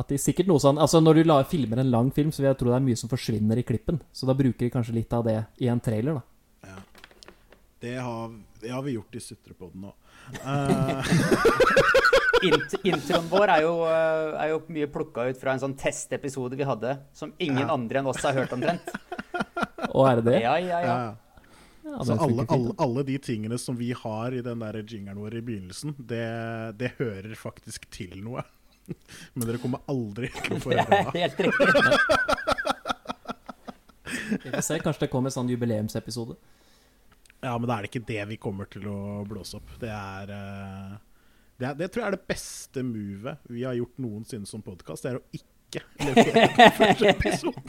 At de sikkert noe sånn Altså Når du la, filmer en lang film, så vil jeg tro det er mye som forsvinner i klippen. Så da bruker de kanskje litt av det i en trailer, da. Det har, det har vi gjort i Sutrepodden òg. Uh, Int introen vår er jo, eh, er jo mye plukka ut fra en sånn testepisode vi hadde, som ingen Ja. andre enn oss har hørt omtrent. Og er det det? Ja, ja, ja. ja. Ja, Så alle, alle, alle de tingene som vi har i den der jingeren vår i begynnelsen, det, det hører faktisk til noe. Men dere kommer aldri til å få Det høre er det. helt riktig. Vi får se, kanskje det kommer en sånn jubileumsepisode. Ja, men da er det ikke det vi kommer til å blåse opp. Det er eh, Det, er, det tror jeg er det beste movet vi har gjort noensinne som podkast. Det er å ikke levere den første episoden.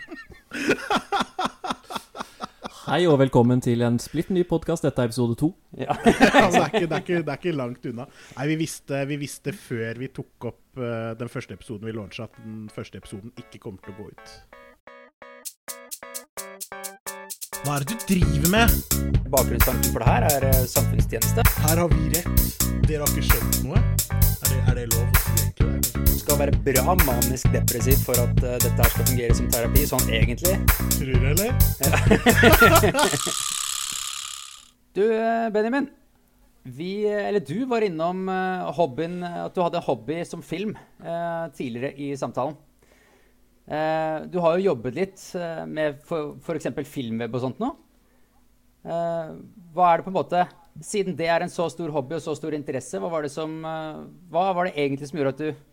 Hei og velkommen til en splitt ny podkast. Dette er episode to. Ja. altså, det, er ikke, det, er ikke, det er ikke langt unna. Nei, vi visste, vi visste før vi tok opp uh, den første episoden vi launcha, at den første episoden ikke kommer til å gå ut. Hva er det du driver med? Bakgrunnstanken for det her er eh, samfunnstjeneste. Her har vi rett. Dere har ikke skjønt være bra manisk depressiv for at uh, dette her skal fungere som terapi, sånn egentlig. Tror du, eller? Du, eh, Benjamin. Vi, eh, eller du var innom uh, hobbyen At du hadde hobby som film uh, tidligere i samtalen. Uh, du har jo jobbet litt med f.eks. filmweb og sånt nå. Hva er det på en måte Siden det er en så stor hobby og så stor interesse, hva var det som Hva var det egentlig som gjorde at du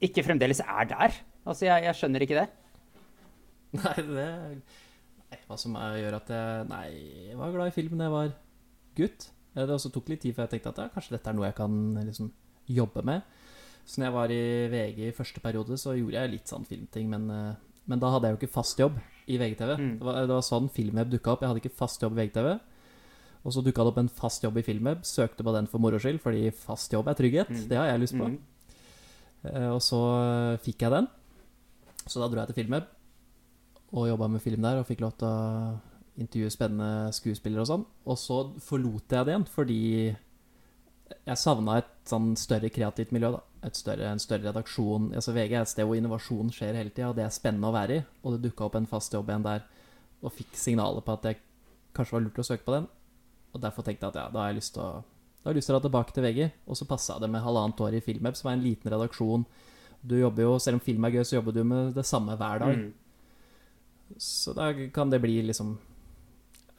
ikke fremdeles er der? Altså, jeg, jeg skjønner ikke det. Nei, det Nei, Hva som er, gjør at jeg Nei, jeg var glad i film da jeg var gutt. Det også tok litt tid før jeg tenkte at ja, kanskje dette er noe jeg kan liksom jobbe med. Så når jeg var i VG i første periode, så gjorde jeg litt sånn filmting, men, eh, men da hadde jeg jo ikke fast jobb i VGTV. Mm. Det, var, det var sånn Filmweb dukka opp. Jeg hadde ikke fast jobb i VGTV. Og så dukka det opp en fast jobb i Filmweb. Søkte på den for moro skyld, fordi fast jobb er trygghet. Mm. Det har jeg lyst på. Mhm. Eh, Og så eh, fikk jeg den. Så da dro jeg til Filmweb og jobba med film der og fikk lov til å intervjue spennende skuespillere og sånn. Og så forlot jeg det igjen fordi jeg savna et sånn større kreativt miljø. da større, En større redaksjon. Altså VG er et sted hvor innovasjon skjer hele tida, og det er spennende å være i. Og det dukka opp en fast jobb igjen der, og fikk signaler på at jeg kanskje var lurt å søke på den. Og derfor tenkte jeg at ja, da har jeg lyst til å da har jeg lyst til å dra tilbake til VG. Og så passa det med halvannet år i Filmweb, som er en liten redaksjon. Du jobber jo, Selv om film er gøy, så jobber du med det samme hver dag. Mm. Så da kan det bli liksom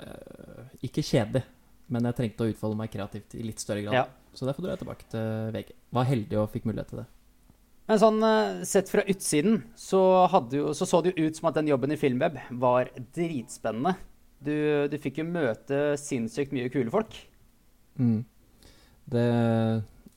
øh, Ikke kjedelig, men jeg trengte å utfolde meg kreativt i litt større grad. Ja. Så derfor dro jeg tilbake til VG. Var heldig og fikk mulighet til det. Men sånn eh, sett fra utsiden så, jo, så så det jo ut som at den jobben i Filmweb var dritspennende. Du, du fikk jo møte sinnssykt mye kule folk. Mm. Det.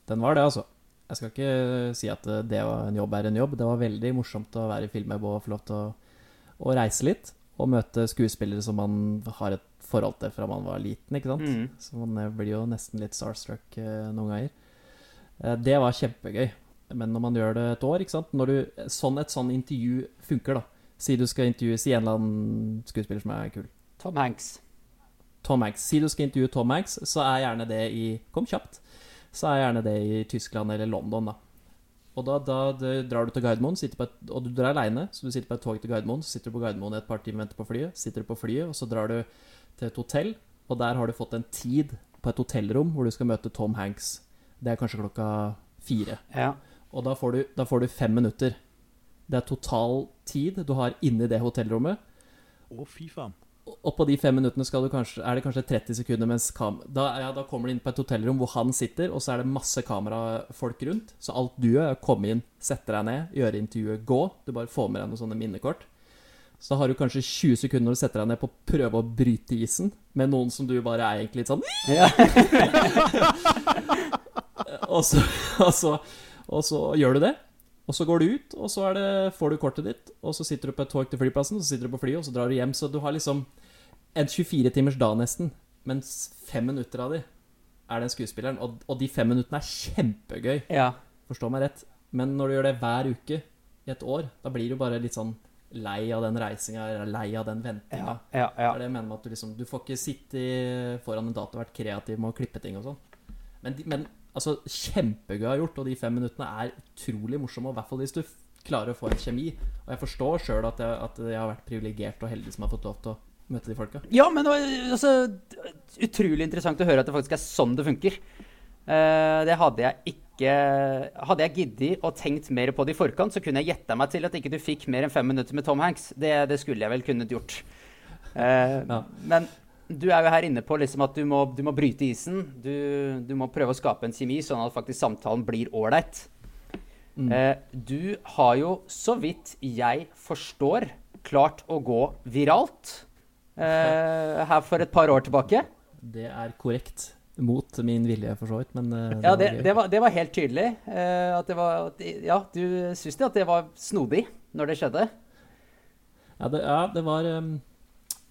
Den var det, altså. Jeg skal ikke si at det var en jobb er en jobb. Det var veldig morsomt å være i Filmweb og få lov til å, å reise litt. Og møte skuespillere som man har et forhold til fra man var liten. ikke sant? Mm. Så man eh, blir jo nesten litt starstruck eh, noen ganger. Eh, det var kjempegøy. Men når man gjør det et år, ikke sant Når du, sånn et sånn intervju funker, da. Si du skal intervjue Si en eller annen skuespiller som er kul. Tom Hanks. Tom Hanks. Si du skal intervjue Tom Hanks, så er gjerne det i Kom kjapt. Så er gjerne det i Tyskland eller London, da. Og da, da drar du til Gardermoen, på et, og du drar aleine, så du sitter på et tog til Gardermoen. Så sitter du på Gardermoen i et par timer og venter på flyet. Sitter du på flyet, og så drar du til et hotell, og der har du fått en tid på et hotellrom hvor du skal møte Tom Hanks. Det er kanskje klokka fire. Ja. Og da får du, da får du fem minutter. Det er total tid du har inni det hotellrommet. Å, fy faen. Og på de fem minuttene skal du kanskje, er det kanskje 30 sekunder mens kam da, ja, da kommer du inn på et hotellrom hvor han sitter, og så er det masse kamerafolk rundt. Så alt du gjør, er å komme inn, sette deg ned, gjøre intervjuet, gå. Du bare får med deg noen sånne minnekort. Så da har du kanskje 20 sekunder når du setter deg ned på å prøve å bryte isen med noen som du bare er egentlig litt sånn Ja. og, så, og, så, og så gjør du det. Og så går du ut, og så er det, får du kortet ditt, og så sitter du på et tog til flyplassen, så sitter du på flyet, og så drar du hjem. Så du har liksom en 24-timers dag nesten, mens fem minutter av de er den skuespilleren. Og, og de fem minuttene er kjempegøy, ja. forstå meg rett. Men når du gjør det hver uke i et år, da blir du bare litt sånn lei av den reisinga, eller lei av den ventinga. Ja. Ja. Det ja. det mener med at du liksom Du får ikke sitte foran en dato og vært kreativ med å klippe ting og sånn. Men, men Altså, kjempegøy gjort, og de fem minuttene er utrolig morsomme. Og i hvert fall hvis du klarer å få en kjemi. Og jeg forstår sjøl at, at jeg har vært privilegert og heldig som har fått lov til å møte de folka. Ja, men altså, utrolig interessant å høre at det faktisk er sånn det funker. Uh, det hadde jeg ikke Hadde jeg giddet og tenkt mer på det i forkant, så kunne jeg gjetta meg til at ikke du fikk mer enn fem minutter med Tom Hanks. Det, det skulle jeg vel kunnet gjort. Uh, Ja. Men du er jo her inne på liksom at du må, du må bryte isen. Du, du må prøve å skape en kjemi, sånn at faktisk samtalen blir ålreit. Mm. Eh, du har jo, så vidt jeg forstår, klart å gå viralt eh, her for et par år tilbake. Det er korrekt. Mot min vilje, for så vidt, men det Ja, det, var, det, var, det var helt tydelig. eh, at det var, at, ja, du syns det at det var snodig når det skjedde? Ja, det, ja, det var um,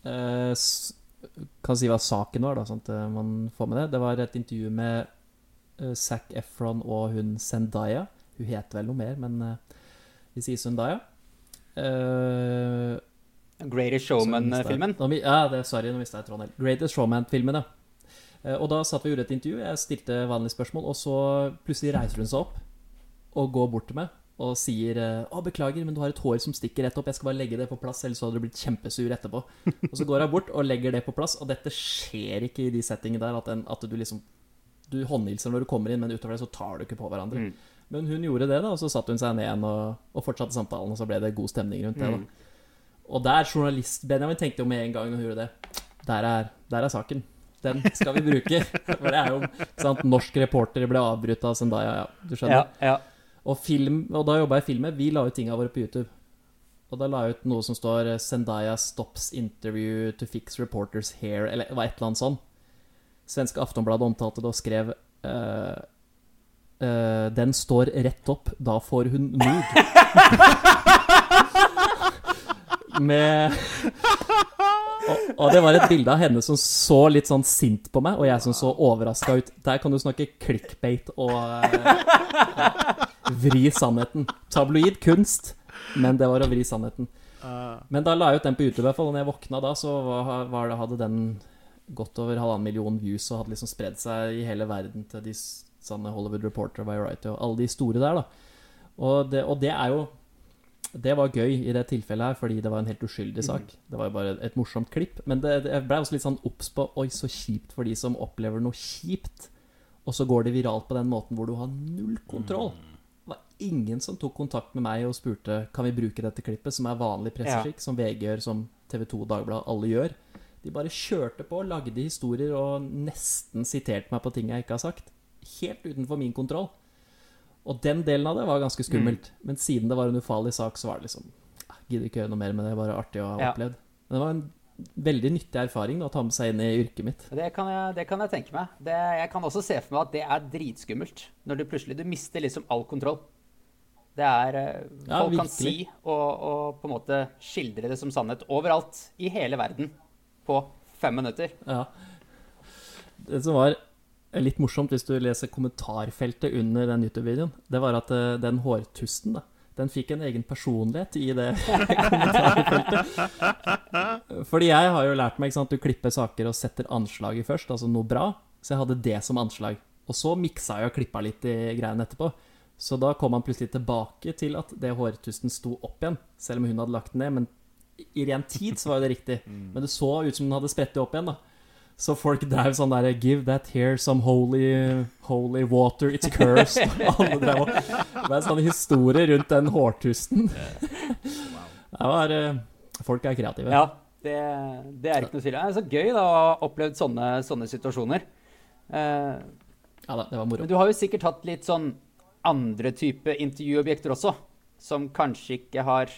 eh, s- Kan si hva saken var, da, sånn at eh, man får med det. Det var et intervju med uh, Zac Efron og hun Zendaya. Hun heter vel noe mer, men uh, vi sier Zendaya. Uh, Greatest Showman-filmen. Ja, det, sorry, nå mista jeg tråden helt. Greatest Showman-filmen, ja. Og da satt vi og gjorde et intervju. Jeg stilte vanlige spørsmål, og så plutselig reiser hun seg opp og går bort til meg og sier eh, 'Å, beklager, men du har et hår som stikker rett opp. Jeg skal bare legge det på plass, ellers hadde du blitt kjempesur etterpå.' Og så går hun bort og legger det på plass, og dette skjer ikke i de settingene der at, en, at du liksom Du håndhilser når du kommer inn, men utover det så tar du ikke på hverandre. Mm. Men hun gjorde det, da, og så satte hun seg ned igjen og, og fortsatte samtalen, og så ble det god stemning rundt det. da Mm. og der journalist Benjamin tenkte jo med en gang når hun gjorde det Der er, der er saken. Den skal vi bruke. For det er jo sant, Norsk reporter ble avbrutt av Zendaya, ja. Du skjønner? Ja, ja. Og, film, og da jobba jeg i filmet. Vi la ut tinga våre på YouTube. Og da la jeg ut noe som står eh, 'Zendaya stops interview to fix reporters hair', eller et eller annet sånn. Svenske Aftonbladet omtalte det og skrev uh, uh, 'Den står rett opp, da får hun mood'. Med og, og det var et bilde av henne som så litt sånn sint på meg, og jeg som så overraska ut. Der kan du snakke clickbait og eh, vri sannheten. Tabloid kunst, men det var å vri sannheten. Eh, Men da la jeg ut den på YouTube, i hvert fall. Og når jeg våkna da, så var, det, hadde den gått over halvannen million views og hadde liksom spredd seg i hele verden til de sånne Hollywood Reporter, Variety og alle de store der, da. Og det, og det er jo Det var gøy i det tilfellet her, fordi det var en helt uskyldig sak. Det var jo bare et morsomt klipp. Men det, jeg ble også litt sånn obs på Oi, så kjipt for de som opplever noe kjipt. Og så går det viralt på den måten hvor du har null kontroll. Var ingen som tok kontakt med meg og spurte Kan vi bruke dette klippet, som er vanlig presseskikk, som VG gjør, som TV 2 og Dagbladet, alle gjør. De bare kjørte på, lagde historier og nesten siterte meg på ting jeg ikke har sagt. Helt utenfor min kontroll. Og den delen av det var ganske skummelt. Men siden det var en ufarlig sak, så var det liksom ah, Gidder ikke gjøre noe mer med det. Bare artig å ha Ja. opplevd. Men det var en veldig nyttig erfaring da, å ta med seg inn i yrket mitt. Det kan jeg, det kan jeg tenke meg. Det, jeg kan også se for meg at det er dritskummelt. Når du plutselig du mister liksom all kontroll. Det er eh, Ja, Folk kan si og, og på en måte skildre det som sannhet overalt i hele verden på fem minutter. Ja. Det som var litt morsomt hvis du leser kommentarfeltet under den YouTube-videoen, det var at eh, den hårtusten, da, den fikk en egen personlighet i det kommentarfeltet. Fordi jeg har jo lært meg, at du klipper saker og setter anslaget først, altså noe bra, så jeg hadde det som anslag. Og så miksa jeg og klippa litt i greiene etterpå. Så da kom han plutselig tilbake til at det hårtusten sto opp igjen, selv om hun hadde lagt den ned. Men i ren tid så var jo det riktig. Men det så ut som den hadde spredt det opp igjen, da. Så folk drev sånn derre 'Give that hair some holy, holy water, it's cursed'. Og Alle drev og Det var en sånn historie rundt den hårtusten. Det var eh, Folk er kreative. Ja, det, det er ikke noe tvil. Det er så gøy da, å ha opplevd sånne, sånne situasjoner. Uh, Ja da, det var moro. Men du har jo sikkert hatt litt sånn andre type intervjuobjekter også, som kanskje ikke har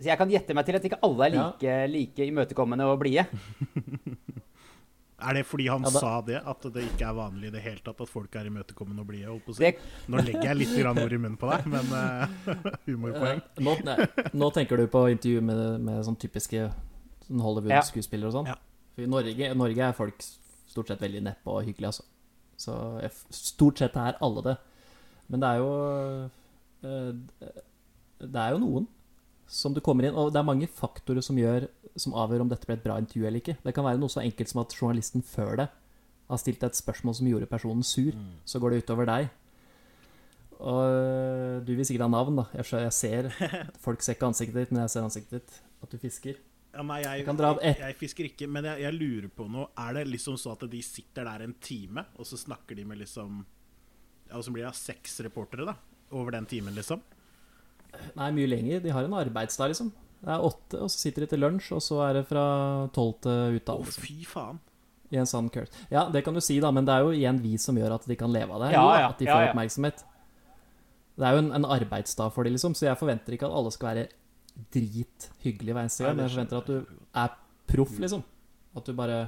Så jeg kan gjette meg til at ikke alle er Ja. like, like imøtekommende og blide. Er det fordi han Ja, da- sa det, at det ikke er vanlig i det hele tatt at folk er imøtekommende og blide? Det, Nå legger jeg litt ord i munnen på deg, men uh, humorpoeng. Eh, Nå, nå tenker du på intervju med, med sånn typiske sånn Hollywood-skuespillere og sånn? Ja. I Norge, Norge er folk stort sett veldig neppe og hyggelige, altså. Så jeg stort sett er alle det. Men det er jo eh, Det er jo noen som du kommer inn Og det er mange faktorer som gjør Som avgjør om dette ble et bra intervju eller ikke. Det kan være noe så enkelt som at journalisten før det har stilt et spørsmål som gjorde personen sur, Mm. så går det utover deg. Og øh, du vil sikkert ha navn, da. Jeg ser Folk ser ikke ansiktet ditt, men jeg ser ansiktet ditt. At du fisker. Ja, nei, jeg, Jeg jeg fisker ikke, men jeg, jeg lurer på noe. Er det liksom så at de sitter der en time, og så snakker de med liksom Ja, og så blir det seks reportere, da? Over den timen, liksom? Nei, mye lenger. De har en arbeidsdag, liksom. Det er åtte, og så sitter de til lunsj, og så er det fra tolv til ut Å, av. Liksom. fy faen. I en sånn curse. Ja, det kan du si, da, men det er jo igjen vi som gjør at de kan leve av det. Ja, ja, at de ja, får ja. oppmerksomhet. Det er jo en, en arbeidsdag for de, liksom, så jeg forventer ikke at alle skal være drithyggelige hver eneste gang, men jeg forventer at du er proff, liksom. At du bare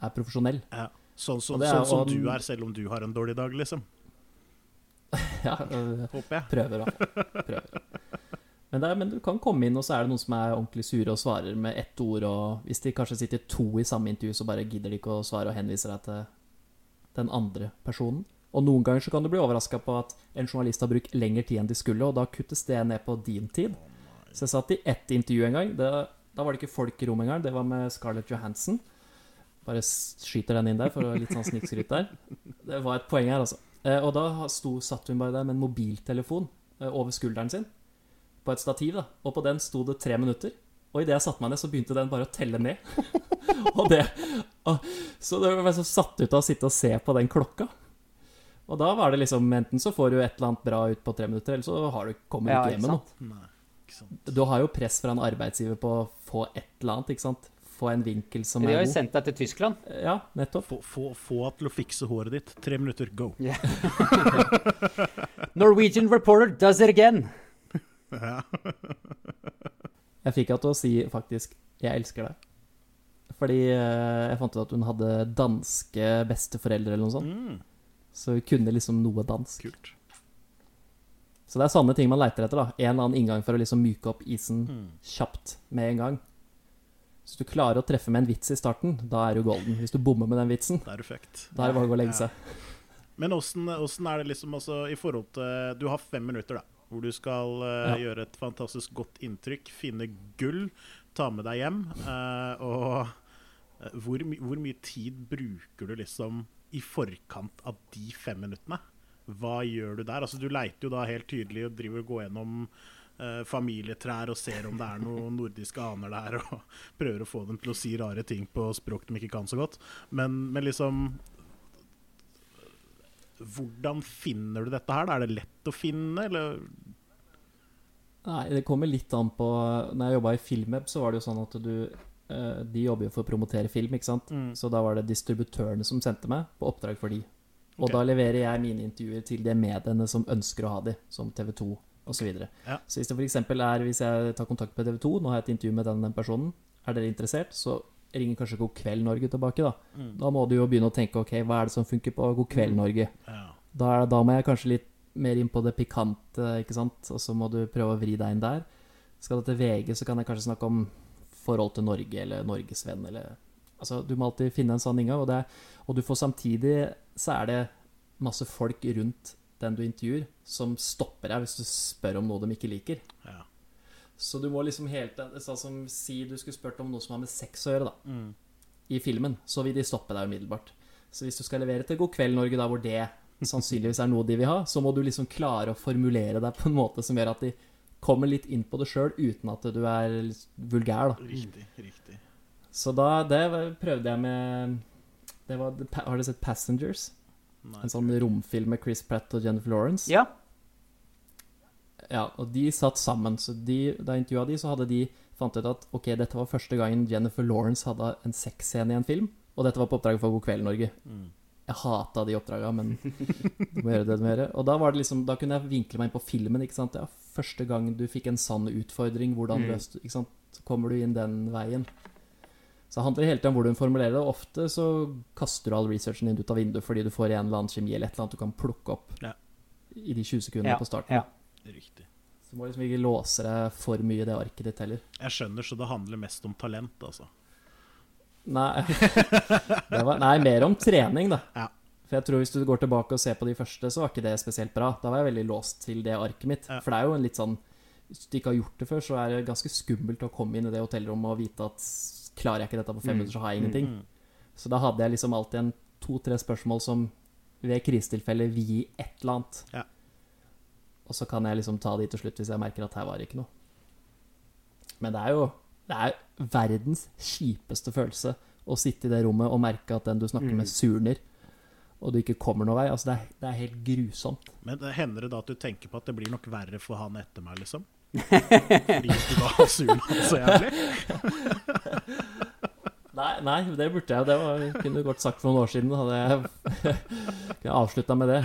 er profesjonell. Ja. Sånn, som- er sånn som du er, selv om du har en dårlig dag, liksom. Ja, øh, Håper jeg. prøver, da. Prøver. Men, er, men du kan komme inn, og så er det noen som er ordentlig sure og svarer med ett ord, og hvis de kanskje sitter to i samme intervju, så bare gidder de ikke å svare og henviser deg til den andre personen. Og noen ganger så kan du bli overraska på at en journalist har brukt lengre tid enn de skulle, og da kuttes det ned på din tid. Så jeg satt i ett intervju en gang. Det, da var det ikke folk i rommet engang. Det var med Scarlett Johansson. Bare skyter den inn der for å litt sånn snikskryt der. Det var et poeng her, altså. Eh, og da sto, satt hun bare der med en mobiltelefon eh, over skulderen sin på et stativ, da. Og på den sto det tre minutter. Og idet jeg satte meg ned, så begynte den bare å telle ned. og det og, Så det var så satt ut av å sitte og se på den klokka. Og da var det liksom Enten så får du et eller annet bra ut på tre minutter, eller så har du, kommer du Ja, ikke hjem med noe. Nei. Du har jo press fra en arbeidsgiver på å få et eller annet, ikke sant? Få en vinkel som De har er jo god. sendt deg til Tyskland. Ja, nettopp. Få, få, få til å fikse håret ditt. Tre minutter, go. Norwegian reporter does it again. Jeg fikk henne til å si faktisk 'jeg elsker deg'. Fordi eh, jeg fant ut at hun hadde danske besteforeldre eller noe sånt. Mm, Så hun kunne liksom noe dansk. kult. Så det er sånne ting man leiter etter. da En eller annen inngang for å liksom myke opp isen Mm. kjapt med en gang. Hvis du klarer å treffe med en vits i starten, da er du golden. Hvis du bommer med den vitsen, Da er det bare å gå og legge Ja. seg. Men åssen er det liksom altså, i forhold til Du har fem minutter, da. Hvor du skal eh, gjøre et fantastisk godt inntrykk, finne gull, ta med deg hjem. Uh, og uh, hvor, my hvor mye tid bruker du liksom i forkant av de fem minuttene? Hva gjør du der? Altså, du leiter jo da helt tydelig og driver og går gjennom eh, familietrær og ser om det er noen nordiske aner der, og prøver å få dem til å si rare ting på språk de ikke kan så godt. Men, men liksom hvordan finner du dette her? da? Er det lett å finne, eller? Nei, det kommer litt an på Når jeg jobba i Filmweb, så var det jo sånn at du eh, De jobber jo for å promotere film, ikke sant? Mm. Så da var det distributørene som sendte meg, på oppdrag for de. Og okay. da leverer jeg mine intervjuer til de mediene som ønsker å ha de, som TV 2 osv. Så. Ja. så hvis det f.eks. er Hvis jeg tar kontakt med TV 2, nå har jeg et intervju med den, den personen, er dere interessert, så ringer kanskje God kveld Norge tilbake, da. Mm. Da må du jo begynne å tenke ok, hva er det som funker på God kveld Norge? Ja. Da, da må jeg kanskje litt mer inn på det pikante, ikke sant? Og så må du prøve å vri deg inn der. Skal du til VG, så kan jeg kanskje snakke om forhold til Norge, eller Norgesvenn, eller Altså, du må alltid finne en inngang, og, det, og du får samtidig Så er det masse folk rundt den du intervjuer, som stopper deg hvis du spør om noe de ikke liker. Ja. Så du må liksom helt Sånn som si du skulle spurt om noe som har med sex å gjøre, da Mm. i filmen, så vil de stoppe deg umiddelbart. Så hvis du skal levere til God kveld Norge, da hvor det sannsynligvis er noe de vil ha, så må du liksom klare å formulere deg på en måte som gjør at de kommer litt inn på det sjøl, uten at du er vulgær, da. Riktig. riktig. Så da Det prøvde jeg med det var, Har du sett 'Passengers'? Nei, En sånn romfilm med Chris Pratt og Jennifer Lawrence? Ja. Ja, og de satt sammen. Så de, da jeg intervjua de, så hadde de fant ut at ok, dette var første gangen Jennifer Lawrence hadde en sexscene i en film. Og dette var på oppdrag for God kveld Norge. Mm. Jeg hata de oppdraga, men du må gjøre det du må gjøre. Og da, var det liksom, da kunne jeg vinkle meg inn på filmen. ikke sant? Ja, første gang du fikk en sann utfordring, hvordan Mm. løste du ikke sant? Så kommer du inn den veien. Så det handler hele tiden om hvordan du formulerer det. Og ofte så kaster du all researchen din ut av vinduet fordi du får en eller annen kjemi eller et eller annet du kan plukke opp Ja. i de 20 sekundene Ja, på starten. ja. Riktig. Så du må liksom ikke låse deg for mye i det arket ditt heller. Jeg skjønner, så det handler mest om talent, altså. Nei, det var, nei mer om trening, da. Ja. For jeg tror hvis du går tilbake og ser på de første, så var ikke det spesielt bra. Da var jeg veldig låst til det arket mitt. Ja. For det er jo en litt sånn Hvis du ikke har gjort det før, så er det ganske skummelt å komme inn i det hotellrommet og vite at klarer jeg ikke dette på fem Mm. minutter, så har jeg ingenting. Mm. Så da hadde jeg liksom alltid en to-tre spørsmål som ved krisetilfelle vil gi et eller annet. Ja. Og så kan jeg liksom ta de til slutt hvis jeg merker at her var det ikke noe. Men det er jo det er verdens kjipeste følelse å sitte i det rommet og merke at den du snakker med, surner, og du ikke kommer noen vei. Altså, det er, det er helt grusomt. Men det hender det da at du tenker på at det blir nok verre for han etter meg, liksom? Fordi du da har surna så jævlig? Nei, nei, det burde jeg. Det var, kunne du godt sagt for noen år siden. Hadde jeg kunne avslutta med det.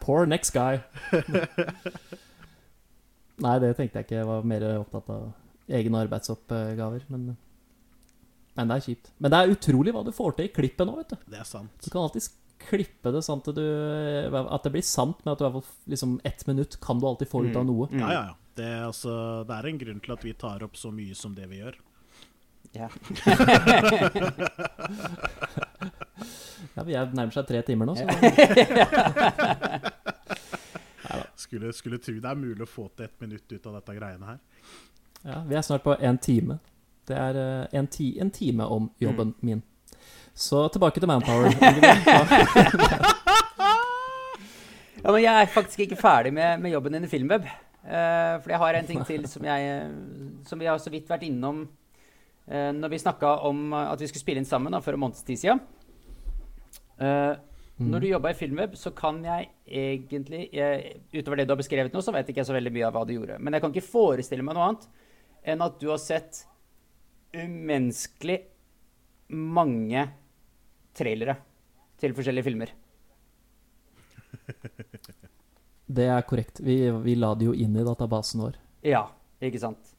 Poor next guy. Nei, det tenkte jeg ikke. Jeg var mer opptatt av egne arbeidsoppgaver. Men, men det er kjipt. Men det er utrolig hva du får til i klippet nå, vet du. Det er sant. Du kan alltid klippe det sånn at, du, at det blir sant, men at du i hvert fall liksom ett minutt kan du alltid få ut av noe. Ja, ja, ja. Det, er altså, det er en grunn til at vi tar opp så mye som det vi gjør. Ja. Ja, Vi er nærmer seg tre timer nå, så Skulle, skulle tro det er mulig å få til et minutt ut av dette greiene her. ja, vi er snart på en time. Det er eh, en, ti, en time om jobben min. Så tilbake til Manpower. Ja, men jeg er faktisk ikke ferdig med, med jobben din i Filmweb. Eh, for jeg har en ting til som, jeg, som vi har så vidt vært innom uh, når vi snakka om at vi skulle spille inn sammen da, for en måneds tid siden. Eh, Når du jobba i Filmweb, så kan jeg egentlig jeg, Utover det du har beskrevet nå, så vet ikke jeg så veldig mye av hva du gjorde. Men jeg kan ikke forestille meg noe annet enn at du har sett umenneskelig mange trailere til forskjellige filmer. Det er korrekt. Vi, vi la det jo inn i databasen vår. Ja, ikke sant?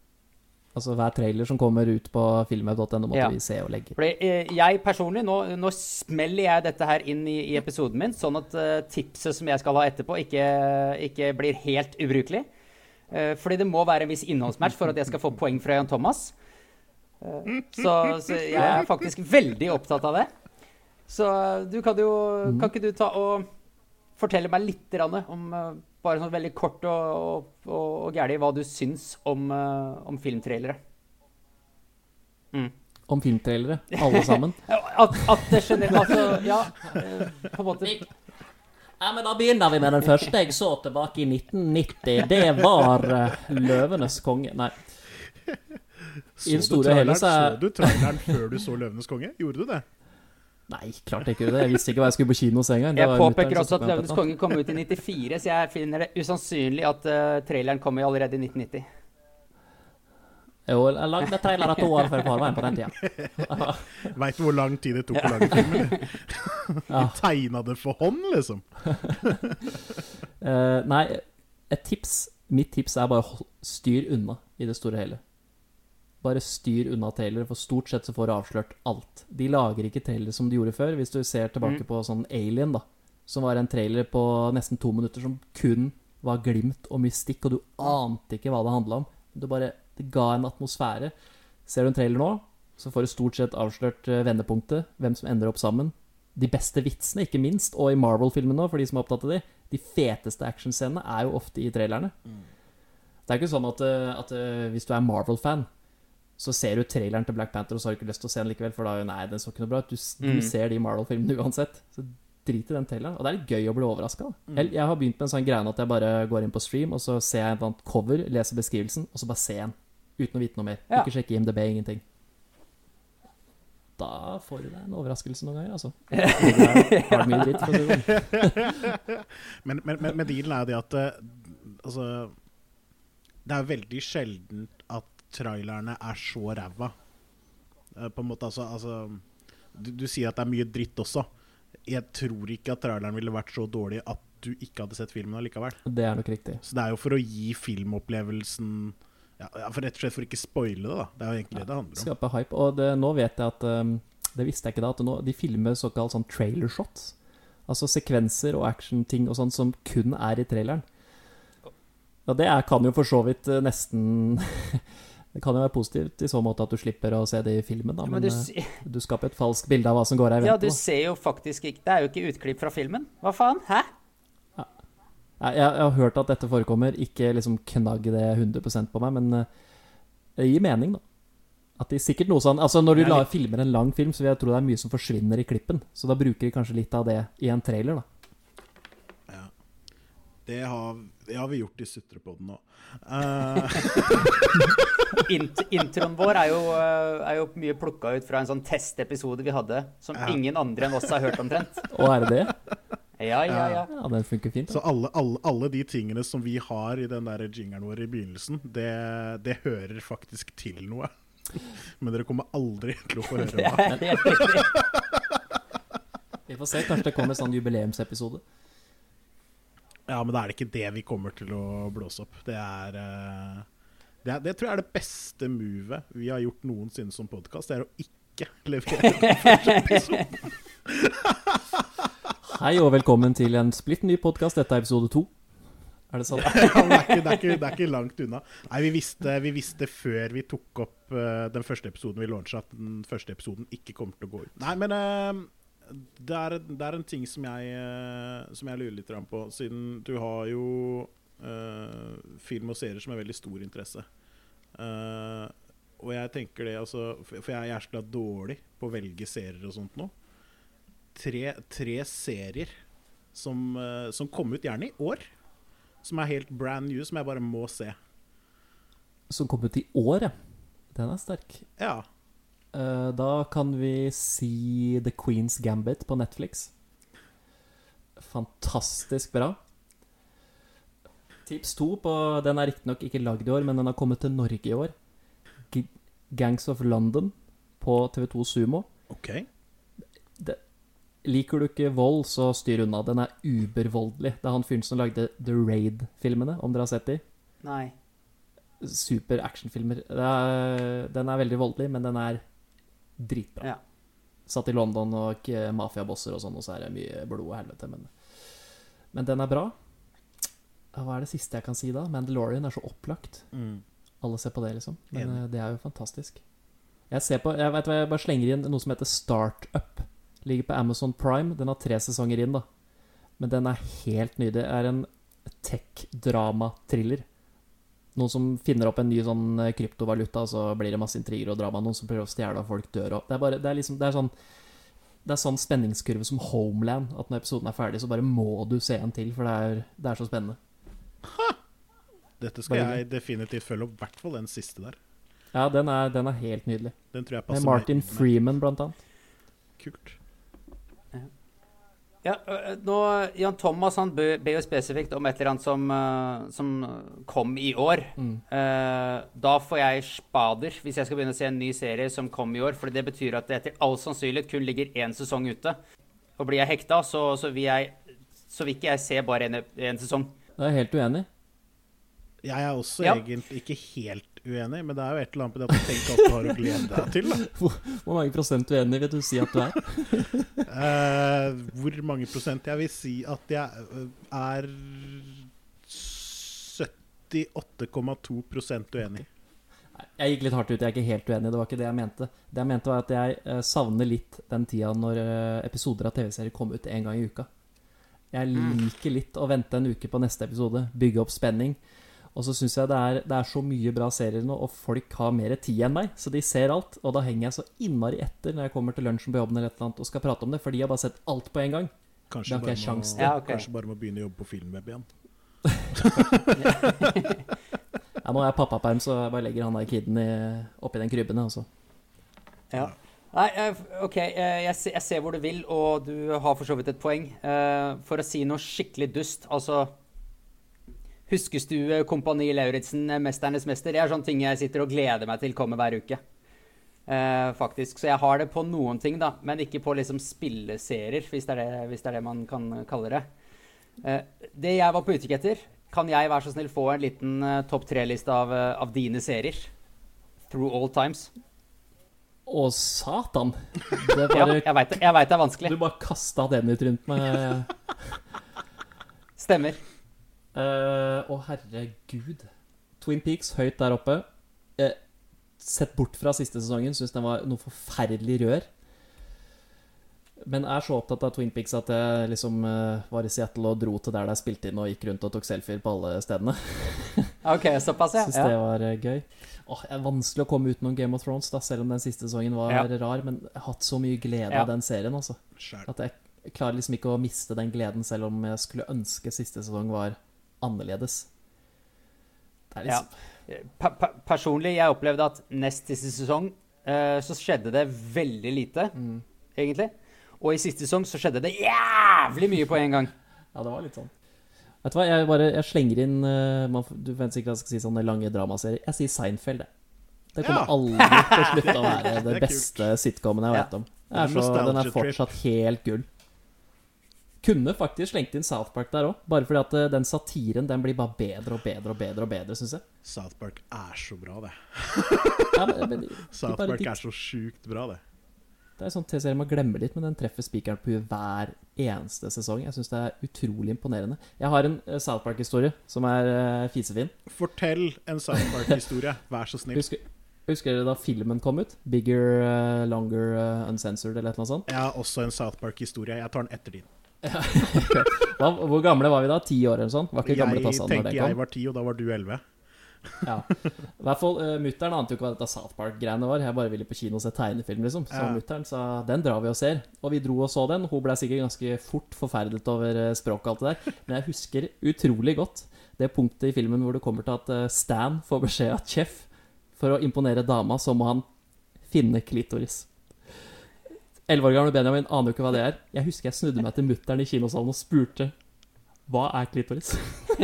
Altså Hver trailer som kommer ut på filmweb.no, måtte Ja. vi se og legge. Fordi eh, jeg personlig, nå, nå smeller jeg dette her inn i, i episoden min, sånn at eh, tipset som jeg skal ha etterpå, ikke, ikke blir helt ubrukelig. Eh, fordi det må være en viss innholdsmatch for at jeg skal få poeng fra Jan Thomas. Så, så jeg er faktisk veldig opptatt av det. Så du kan jo Kan ikke du ta og fortelle meg litt om eh, Bare sånn veldig kort og, og, og gærlig hva du syns om, eh, om filmtrailere? Om filmtrailere, alle sammen. At, at det generelt Altså, ja eh, På en måte Ja, men Da begynner vi med den første jeg så tilbake i 1990. Det var 'Løvenes konge'. Nei. Så du traileren- så er- Så du traileren før du så 'Løvenes konge'? Gjorde du det? Nei, klart ikke det. Jeg visste ikke hva jeg skulle på kino se engang. Jeg påpeker også at 'Løvenes konge' kom ut i 94, så jeg finner det usannsynlig at uh, traileren kom allerede i 1990. Jo, jeg lagde trailere to år før forveien på den tida. Veit du hvor lang tid det tok å lage filmen? Ja. Tegna det for hånd, liksom? uh, nei, et tips Mitt tips er bare styr unna i det store og hele. Bare styr unna trailere, for stort sett så får du avslørt alt. De lager ikke trailere som de gjorde før. Hvis du ser tilbake på sånn Alien, da, som var en trailer på nesten to minutter som kun var glimt og mystikk, og du ante ikke hva det handla om. Det bare det ga en atmosfære. Ser du en trailer nå, så får du stort sett avslørt eh, vendepunktet, hvem som ender opp sammen. De beste vitsene, ikke minst, og i Marvel-filmen nå, for de som er opptatt av de. De feteste actionscenene er jo ofte i trailerne. Det er ikke sånn at, eh, at eh, hvis du er Marvel-fan, så ser du traileren til Black Panther og så har du ikke lyst til å se den likevel, for da nei, den så ikke noe bra ut. Du, du Mm. ser de Marvel-filmene uansett. Så drit i den traileren. Og det er litt gøy å bli overraska. Jeg, jeg har begynt med en sånn greie at jeg bare går inn på stream, og så ser jeg et cover, leser beskrivelsen, og så bare ser jeg den. Uten å vite noe mer. Ja. Ikke sjekke IMDb, ingenting. Da får du deg en overraskelse noen ganger, altså. Har du mye dritt, for å si det sånn. Men, men, men, dealen er jo det at eh, Altså Det er veldig sjelden at trailerne er så ræva. Eh, På en måte, altså, altså du, du sier at det er mye dritt også. Jeg tror ikke at traileren ville vært så dårlig at du ikke hadde sett filmen allikevel. Det er nok riktig. Så det er jo for å gi filmopplevelsen ja, ja, for Rett og slett for ikke spoile det, da. Det er jo egentlig det det handler om. Skape hype. Og det, nå vet jeg at um, Det visste jeg ikke da, at nå, de filmer såkalt sånn trailer shots. Altså sekvenser og actionting og sånn som kun er i traileren. Og det er, kan jo for så vidt eh, nesten Det kan jo være positivt i så måte at du slipper å se det i filmen, da, Men men, du, eh, du skaper et falskt bilde av hva som går her ja, du da. ser jo faktisk ikke Det er jo ikke utklipp fra filmen. Hva faen? Hæ? Jeg, jeg, jeg har hørt at dette forekommer. Ikke liksom knagg det 100% på meg, men eh, det gir mening, da. At det er sikkert noe sånn Altså Når du la, filmer en lang film, så vil jeg tro det er mye som forsvinner i klippen. Så da bruker de kanskje litt av det i en trailer, da. Ja. Det har, det har vi gjort i Sutrepodden òg. Uh, Int introen vår er jo, eh, er jo mye plukka ut fra en sånn testepisode vi hadde, som Ja. ingen andre enn oss har hørt omtrent. Og er det det? Ja, ja, ja. Ja, den funker fint. så Da. alle, alle, alle de tingene som vi har i den der jingeren vår i begynnelsen, det, det hører faktisk til noe. Men dere kommer aldri til å få høre Det hva. er helt riktig. Vi får se. Kanskje det kommer en sånn jubileumsepisode. Ja, men da er det ikke det vi kommer til å blåse opp. Det er eh, Det, er, det tror jeg er det beste movet vi har gjort noensinne som podkast. Det er å ikke levere den første episoden. Hei og velkommen til en splitt ny podkast. Dette er episode to. Er det sant? det, er ikke, det, er ikke, det er ikke langt unna. Nei, vi visste, vi visste før vi tok opp eh, den første episoden vi launcha, at den første episoden ikke kommer til å gå ut. Nei, men eh, det, er, det er en ting som jeg, eh, som jeg lurer litt på, siden du har jo uh, film og serier som er veldig stor interesse. Uh, og jeg tenker det, altså For for jeg er så dårlig på å velge serier og sånt nå. Tre, tre serier som, uh, som kom ut gjerne i år som er helt brand new, som jeg bare må se. Som kom ut i år, ja. Den er sterk. Ja. Eh, da kan vi si The Queen's Gambit på Netflix. Fantastisk bra. Tips to på Den er riktignok ikke lagd i år, men den har kommet til Norge i år. G Gangs of London på TV2 Sumo. OK. Liker du ikke vold, så styr unna. Den er ubervoldelig. Det er han fyren som lagde The Raid-filmene, om dere har sett de. Nei. Super actionfilmer. Det er- Den er veldig voldelig, men den er dritbra. Ja. Satt i London og ikke mafiabosser og sånn, og så er det mye blod og helvete, men Men den er bra. Hva er det siste jeg kan si da? Mandalorian er så opplagt. Mm. Alle ser på det, liksom. Men Enig. eh, det er jo fantastisk. Jeg ser på Jeg vet hva, jeg bare slenger inn noe som heter Startup. Ligger på Amazon Prime. Den har tre sesonger inn, da. Men den er helt nydelig. Det er en tech-drama-thriller. Noen som finner opp en ny sånn eh, kryptovaluta, så blir det masse intriger og drama. Noen som prøver å stjele, og folk dør og Det er bare Det er liksom Det er sånn det er sånn spenningskurve som Homeland. At når episoden er ferdig, så bare må du se en til, for det er, det er så spennende. Dette skal Bare jeg definitivt følge opp, i hvert fall den siste der. Ja, den er, den er helt nydelig. Den Martin. Freeman, blant annet. Kult. Ja, nå, Jan Thomas han be- ber jo spesifikt om et eller annet som, som kom i år. Mm. Eh, da får jeg spader hvis jeg skal begynne å se en ny serie som kom i år. For det betyr at det etter all sannsynlighet kun ligger én sesong ute. Og blir jeg hekta, så, så, vil jeg, så vil ikke jeg se bare en, en sesong. Da er jeg helt uenig. Jeg er også Ja. egentlig ikke helt uenig, men det er jo et eller annet med det at du tenker at du har å glede deg til. Da. Hvor mange prosent uenig vil du si at du er? uh, hvor mange prosent? Jeg vil si at jeg øh, er 78,2 prosent uenig. Jeg gikk litt hardt ut. Jeg er ikke helt uenig. Det var ikke det jeg mente. Det jeg mente, var at jeg eh, savner litt den tida når eh, episoder av TV-serier kom ut én gang i uka. Jeg liker litt å vente en uke på neste episode, bygge opp spenning. Og så syns jeg det er, det er så mye bra serier nå, og folk har mer tid enn meg, så de ser alt. Og da henger jeg så innmari etter når jeg kommer til lunsjen på jobben eller et eller annet og skal prate om det, for de har bare sett alt på en gang. Kanskje bare, jeg må, til. Ja, okay. kanskje bare må begynne å jobbe på Filmweb igjen. Ja, nå er jeg pappaperm, så jeg bare legger han der kiden i, oppi den krybben, altså. Ja. Nei, eh, OK, eh, jeg ser, jeg ser hvor du vil, og du har for så vidt et poeng. Eh, For å si noe skikkelig dust, altså Huskestue, Kompani Lauritzen, eh, Mesternes mester. Det er sånne ting jeg sitter og gleder meg til kommer hver uke. Eh, faktisk. Så jeg har det på noen ting, da, men ikke på liksom spilleserier, hvis det er det, hvis det, er det man kan kalle det. Eh, det jeg var på utkikk etter, kan jeg være så snill få en liten uh, topp tre-liste av, uh, av dine serier? Through all times. Å, satan! Det Ja, jeg veit det, det er vanskelig. Du bare kasta den ut rundt meg. Stemmer. Eh, Å, herregud. Twin Peaks høyt der oppe. Uh, sett bort fra siste sesongen, syns den var noe forferdelig rør. Men er så opptatt av Twin Peaks at jeg liksom uh, var i Seattle og dro til der det er spilt inn, og gikk rundt og tok selfier på alle stedene. OK, såpass, ja. Syns det var eh, gøy. Åh, Det er vanskelig å komme utenom Game of Thrones, da, selv om den siste sesongen var Ja. rar. Men jeg har hatt så mye glede Ja. av den serien, altså. At jeg klarer liksom ikke å miste den gleden, selv om jeg skulle ønske siste sesong var annerledes. Det er Ja. liksom Pa pa personlig, jeg opplevde at nest siste sesong uh, så skjedde det veldig lite, Mm. egentlig. Og i siste sesong så skjedde det jævlig mye på en gang. Ja, det var litt sånn. Vet du hva, jeg bare jeg slenger inn uh, man, Du venter sikkert at jeg skal si sånne lange dramaserier. Jeg sier Seinfeld, jeg. Det kommer Ja. aldri til å slutte å være Det det kult. beste sitcomen jeg Ja. vet om. Er så, den er fortsatt helt gull. Kunne faktisk slengt inn South Park der òg, bare fordi at eh, den satiren den blir bare bedre og bedre og bedre, og bedre, syns jeg. South Park er så bra, det. Ja, men, men, South Park er så sjukt bra, det. Det er sånn T-serie man glemmer litt, men den treffer spikeren på huet hver eneste sesong. Jeg syns det er utrolig imponerende. Jeg har en eh, South Park-historie som er uh, fisefin. Fortell en South Park-historie, vær så snill. Husker, husker dere da filmen kom ut? Bigger, uh, longer, uh, uncensored eller noe sånt? Jeg har også en South Park-historie. Jeg tar den etter din. Hva, hvor gamle var vi da? Ti år eller sånn? Var ikke gamle Jeg tenker når det jeg var ti, og da var du elleve. Ja. I hvert fall, uh, Mutter'n ante jo ikke hva dette South Park-greiene var. Jeg bare ville på kino og se tegnefilm, liksom. Så Ja. mutter'n sa den drar vi og ser. Og vi dro og så den. Hun ble sikkert ganske fort forferdet over eh, språket og alt det der. Men jeg husker utrolig godt det punktet i filmen hvor det kommer til at eh, Stan får beskjed av Chef for å imponere dama, så må han finne klitoris. Elleve år gamle Benjamin aner jo ikke hva det er. Jeg husker jeg snudde meg til mutter'n i kinosalen og spurte hva er klitoris?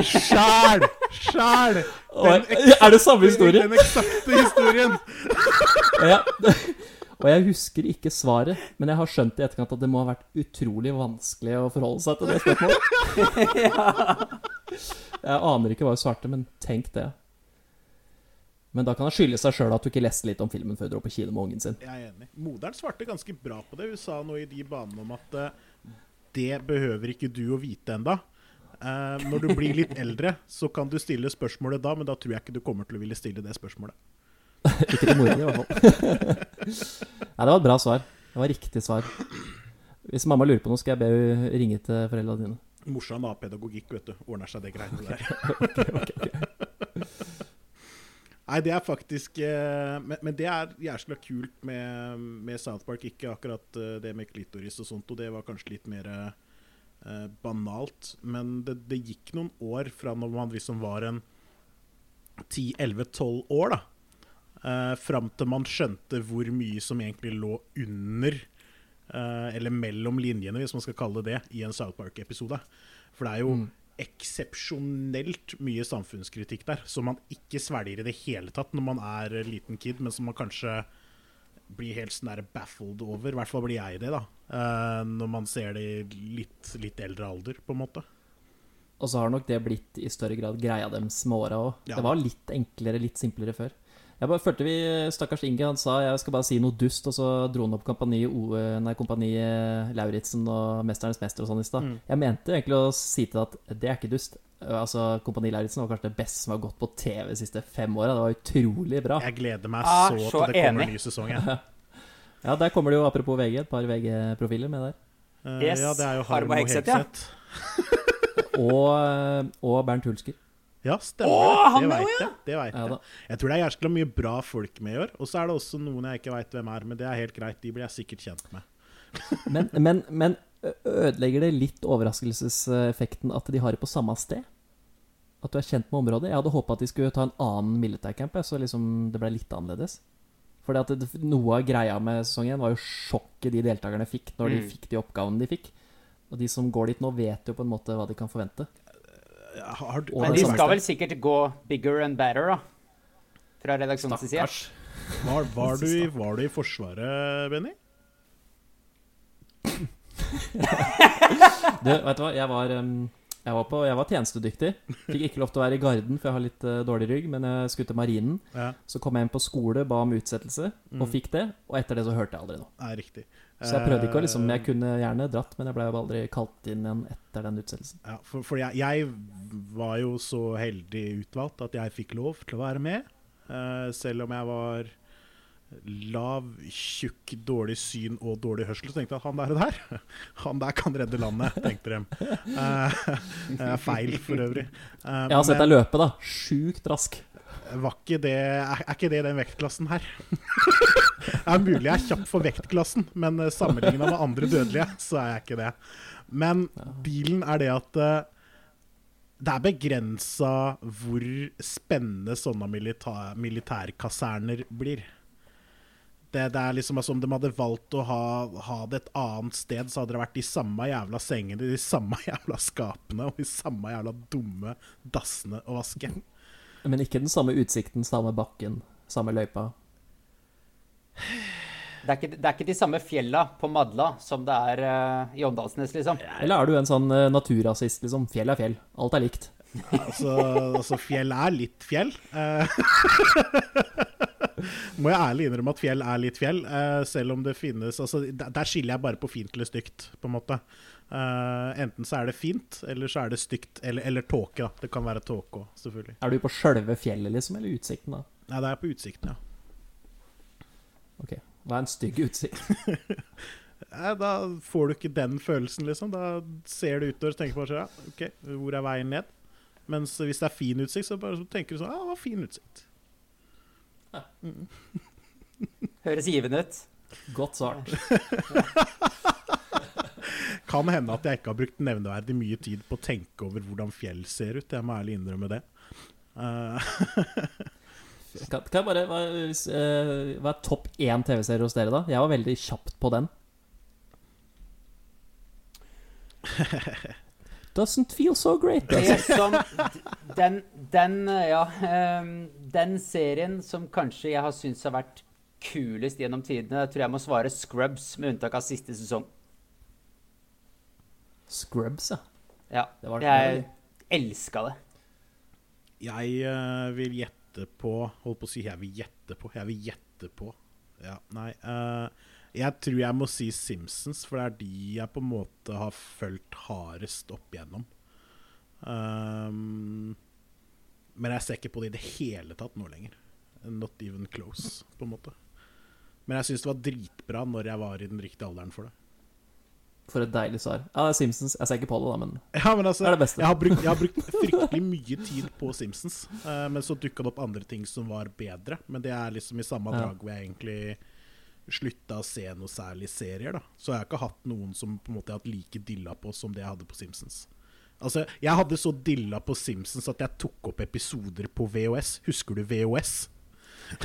Sjæl! Sjæl! Er det samme historie? Den eksakte historien! Jeg, og jeg husker ikke svaret, men jeg har skjønt i etterkant at det må ha vært utrolig vanskelig å forholde seg til det spørsmålet. Jeg aner ikke hva hun svarte, men tenk det. Men da kan det skylde seg sjøl at du ikke leste litt om filmen før du dro på kino med ungen sin. Jeg er enig. Moderen svarte ganske bra på det. Hun sa noe i de banene om at uh, det behøver ikke du å vite enda. Uh, når du blir litt eldre, så kan du stille spørsmålet da, men da tror jeg ikke du kommer til å ville stille det spørsmålet. Ikke til moren, i hvert fall. Nei, det var et bra svar. Det var riktig svar. Hvis mamma lurer på noe, skal jeg be henne ringe til foreldrene dine. Morsan har pedagogikk, vet du. Ordner seg det greiene der. Nei, det er faktisk eh, men, men det er jæskla kult med, med South Park. Ikke akkurat eh, det med klitoris og sånt, og det var kanskje litt mer eh, banalt. Men det, det gikk noen år fra når man liksom var en 10-11-12 år, da. Uh, fram til man skjønte hvor mye som egentlig lå under, eh, eller mellom linjene, hvis man skal kalle det det, i en South Park-episode. For det er jo Mm. Eksepsjonelt mye samfunnskritikk der, som man ikke svelger i det hele tatt når man er liten kid, men som man kanskje blir helt sånn baffled over. I hvert fall blir jeg det, da. eh, når man ser det i litt, litt eldre alder, på en måte. Og så har nok det blitt i større grad greia deres med åra òg. Ja. Det var litt enklere, litt simplere før. Jeg bare følte vi, Stakkars Inge han sa jeg skal bare si noe dust, og så dro han opp Kompani, O- nei, kompani eh, Lauritzen og Mesternes mester og sånn i stad. Mm. Jeg mente egentlig å si til deg at det er ikke dust. Eh, Altså, Kompani Lauritzen var kanskje det beste som har gått på TV de siste fem åra. Det var utrolig bra. Jeg gleder meg Ah, så så til det kommer en ny sesong. Jeg. Ja, Der kommer det jo, apropos VG, et par VG-profiler med der. Uh, Yes, Ja, det er jo Harmo Hegseth, ja. Og, eh, og Bernt Hulsker. Ja, stemmer Åh, det. han Det er jo, veit jeg. Det vet Ja, jeg. Jeg tror det er jæskla mye bra folk med i år. Og så er det også noen jeg ikke veit hvem er, men det er helt greit. De blir jeg sikkert kjent med. Men, men, men ødelegger det litt overraskelseseffekten at de har det på samme sted? At du er kjent med området? Jeg hadde håpa at de skulle ta en annen militærcamp, så liksom det ble litt annerledes. For noe av greia med sesong 1 var jo sjokket de deltakerne fikk når de Mm. fikk de oppgavene de fikk. Og de som går dit nå, vet jo på en måte hva de kan forvente. Har du, Men det de skal vel sikkert gå bigger and better, da. Fra redaksjonens side. Stakkars. var, var, du i, var du i Forsvaret, Benny? Du, vet du hva, jeg var, um, jeg var, på, jeg var tjenestedyktig. Fikk ikke lov til å være i Garden, for jeg har litt uh, dårlig rygg, men jeg skulle til Marinen. Ja, Så kom jeg inn på skole, ba om utsettelse, og Mm. fikk det. Og etter det så hørte jeg aldri noe. Nei, riktig. Så jeg prøvde ikke å liksom Eh, Jeg kunne gjerne dratt, men jeg ble jo aldri kalt inn igjen etter den utsettelsen. Ja, for, for jeg, jeg var jo så heldig utvalgt at jeg fikk lov til å være med. Uh, selv om jeg var lav, tjukk, dårlig syn og dårlig hørsel, så tenkte jeg at han der, og der Han der kan redde landet, tenkte de. Uh, eh, feil, for øvrig. Uh, Jeg har sett deg løpe, da. Sjukt rask. Var ikke det, er, er ikke det den vektklassen her? det er mulig jeg er kjapp for vektklassen, men uh, sammenligna med andre dødelige, så er jeg ikke det. Men dealen er det at uh, det er begrensa hvor spennende sånne militær, militærkaserner blir. Det, det, er liksom altså, Om de hadde valgt å ha, ha, det et annet sted, så hadde det vært de samme jævla sengene, de samme jævla skapene og de samme jævla dumme dassene å vaske. Men ikke den samme utsikten, samme bakken, samme løypa? Det er, ikke, det er ikke de samme fjella på Madla som det er uh, i Åndalsnes, liksom. Eller er du en sånn uh, naturrasist, liksom? Fjell er fjell. Alt er likt. altså, altså, fjell er litt fjell. Uh, må jeg ærlig innrømme at fjell er litt fjell, selv om det finnes altså, Der skiller jeg bare på fint eller stygt, på en måte. Uh, enten så er det fint, eller så er det stygt. Eller, eller tåke, da. Det kan være tåke òg, selvfølgelig. Er du på sjølve fjellet, liksom, eller utsikten, da? Nei, det er på utsikten, ja. Ok. Hva er en stygg utsikt? Da får du ikke den følelsen, liksom. Da ser du utover og tenker bare ja, OK, hvor er veien ned? Mens hvis det er fin utsikt, så bare så tenker du sånn Ja, det var fin utsikt. Mm. Høres givende ut. Godt svart. kan hende at jeg ikke har brukt nevneverdig mye tid på å tenke over hvordan fjell ser ut. Jeg må ærlig innrømme det. Uh. kan, kan, jeg bare Hva, uh, hva er topp én TV-serie hos dere, da? Jeg var veldig kjapt på den. Doesn't feel so great. Det som, den, den, ja, um, den serien som kanskje jeg har syntes har vært kulest gjennom tidene, tror jeg må svare Scrubs, med unntak av siste sesong. Scrubs, ja. Ja. Det var, jeg elska det. Jeg uh, vil gjette på Holdt på å si jeg vil gjette på. Jeg vil gjette på. Ja, nei. Uh, jeg tror jeg må si Simpsons, for det er de jeg på en måte har fulgt hardest opp igjennom. Um, men jeg ser ikke på det i det hele tatt nå lenger. Not even close, på en måte. Men jeg syns det var dritbra når jeg var i den riktige alderen for det. For et deilig svar. Ja, det er Simpsons. Jeg ser ikke på det, da, men, ja, men altså, det er det beste. Jeg har, brukt, jeg har brukt fryktelig mye tid på Simpsons, uh, men så dukka det opp andre ting som var bedre. Men det er liksom i samme drag hvor jeg egentlig slutta å se noe særlig serier. da Så jeg har ikke hatt noen som på en måte har hatt like dilla på som det jeg hadde på Simpsons. Altså, Jeg hadde så dilla på Simpsons at jeg tok opp episoder på VHS. Husker du VHS?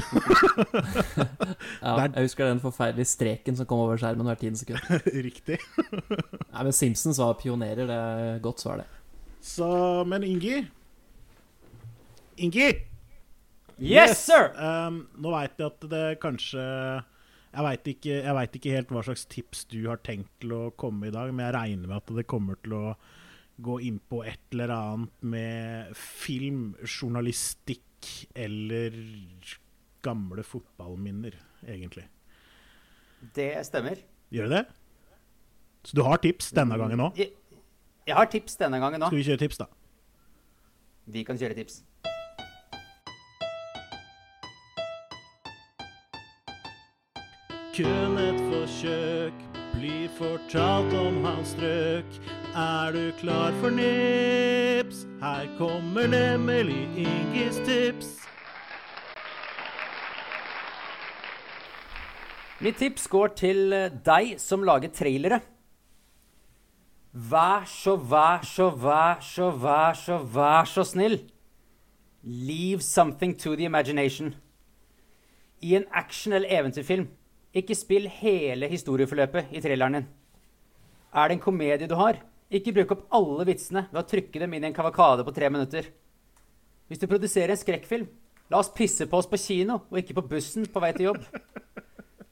ja, jeg husker den forferdelige streken som kom over skjermen hvert tiende sekund. Riktig. Nei, men Simpsons var pionerer. Det er godt svar, det. Så, men Ingi Ingi! Yes, sir! Um, nå veit jeg at det kanskje Jeg veit ikke, ikke, helt hva slags tips du har tenkt til å komme i dag, men jeg regner med at det kommer til å gå inn på et eller annet med film, journalistikk eller gamle fotballminner, egentlig. Det stemmer. Gjør det det? Så du har tips denne mm, gangen òg? Jeg, jeg, har tips denne gangen òg. Skal vi kjøre tips, da? Vi kan kjøre tips. Kun et forsøk blir fortalt om hans strøk. Er du klar for nips? Her kommer nemlig Ingis tips. Mitt tips går til eh, deg som lager trailere. Vær så, vær så, vær så, vær så, vær så snill. Leave something to the imagination. I en action- eller eventyrfilm, ikke spill hele historieforløpet i traileren din. Er det en komedie du har, ikke bruk opp alle vitsene ved å trykke dem inn i en kavakade på tre minutter. Hvis du produserer en skrekkfilm, la oss pisse på oss på kino og ikke på bussen på vei til jobb.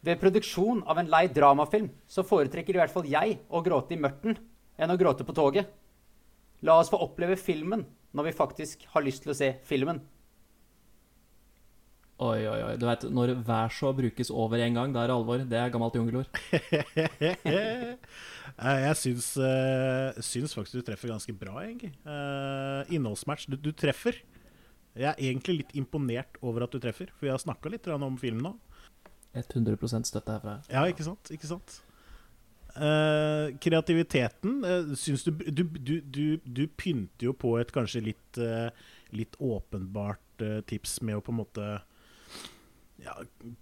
Ved produksjon av en lei dramafilm så foretrekker i hvert fall jeg å gråte i mørten enn å gråte på toget. La oss få oppleve filmen når vi faktisk har lyst til å se filmen. Oi, oi, oi. Du vet, Når 'vær så' brukes over en gang, da er det alvor. Det er gammelt jungelord. jeg syns, uh, syns, faktisk du treffer ganske bra, egentlig. Uh, innholdsmatch. Du, du, treffer. Jeg er egentlig litt imponert over at du treffer, for vi har snakka litt om filmen nå. 100% støtte herfra. Ja, ikke sant? Ikke sant? Uh, kreativiteten uh, syns du du, du du, du, pynter jo på et kanskje litt, uh, litt åpenbart tips med å på en måte ja,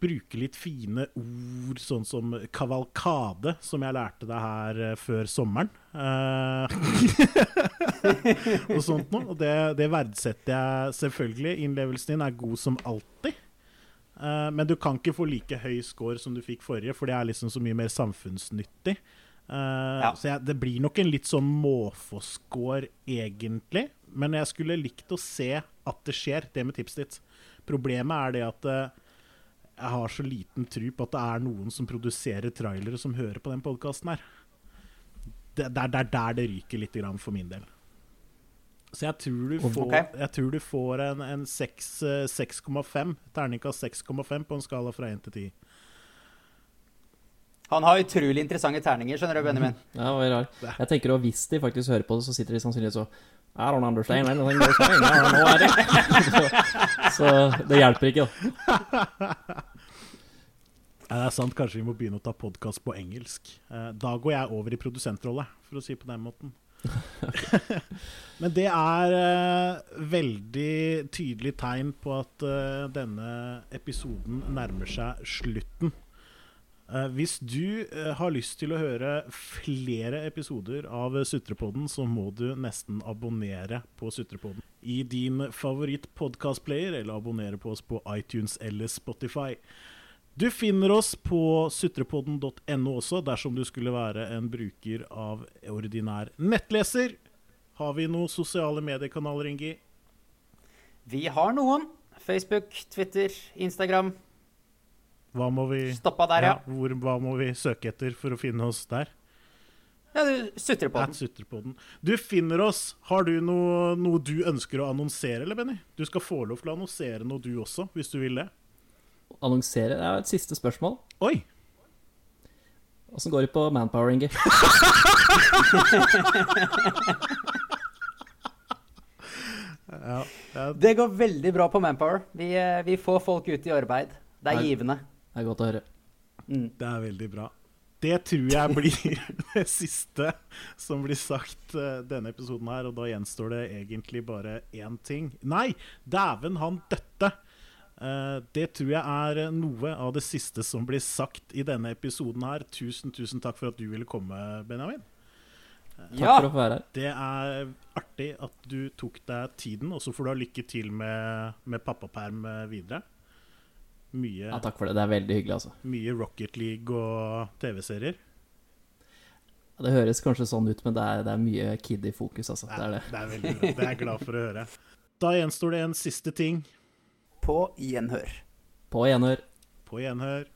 bruke litt fine ord, sånn som kavalkade, som jeg lærte deg her uh, før sommeren. Uh, og sånt noe. Og det, det, verdsetter jeg selvfølgelig. Innlevelsen din er god som alltid. Uh, men du kan ikke få like høy score som du fikk forrige, for det er liksom så mye mer samfunnsnyttig. Ja. Så jeg, det blir nok en litt sånn måfå-score, egentlig. Men jeg skulle likt å se at det skjer, det med tipset ditt. Problemet er det at jeg har så liten tro på at det er noen som produserer trailere som hører på den podkasten her. Det, det, er der det ryker litt for min del. Så jeg tror du får, okay. jeg tror du får en, en 6,5. Terningkast 6,5 på en skala fra 1 til 10. Han har utrolig interessante terninger, skjønner du, Benjamin. Ja, det var rar. Jeg tenker at Hvis de faktisk hører på det, så sitter de sannsynligvis og I don't understand anything they're saying. I don't know what så, så det hjelper ikke, da. Det er sant, kanskje vi må begynne å ta podkast på engelsk. Eh, da går jeg over i produsentrolle, for å si på den måten. Men det er uh, veldig tydelig tegn på at uh, denne episoden nærmer seg slutten. Uh, hvis du har lyst til å høre flere episoder av Sutrepodden, så må du nesten abonnere på Sutrepodden i din favoritt-podkastplayer, eller abonnere på oss på iTunes eller Spotify. Du finner oss på sutrepodden.no også, dersom du skulle være en bruker av ordinær nettleser. Har vi noen sosiale mediekanaler, Ingi? Vi har noen. Facebook, Twitter, Instagram. Hva må vi Stoppa der, ja. ja hvor, hva må vi søke etter for å finne oss der? Ja, du sutter på den Du finner oss. Har du noe, noe du ønsker å annonsere, eller, Benny? Du skal få lov til å annonsere noe, du også, hvis du vil det annonsere Det er et siste spørsmål. Oi! Åssen går det på Manpower, Inge? ja, ja. Det går veldig bra på Manpower. Vi, eh, vi, får folk ut i arbeid. Det er givende. Det er godt å høre. Mm. Det er veldig bra. Det tror jeg blir det siste som blir sagt uh, denne episoden her, og da gjenstår det egentlig bare én ting. Nei, dæven, han døtte! Eh, det tror jeg er noe av det siste som blir sagt i denne episoden her. Tusen, tusen takk for at du ville komme, Benjamin. Takk ja. for å få være her. Det er artig at du tok deg tiden, og så får du ha lykke til med, med pappaperm videre. Mye, ja, takk for det. Det er veldig hyggelig, altså. Mye Rocket League og TV-serier. Ja, det høres kanskje sånn ut, men det er, det er mye kid i fokus, altså. Det er det. Det er veldig bra. Det er jeg glad for å høre. Da gjenstår det en siste ting. På gjenhør. På gjenhør. På gjenhør.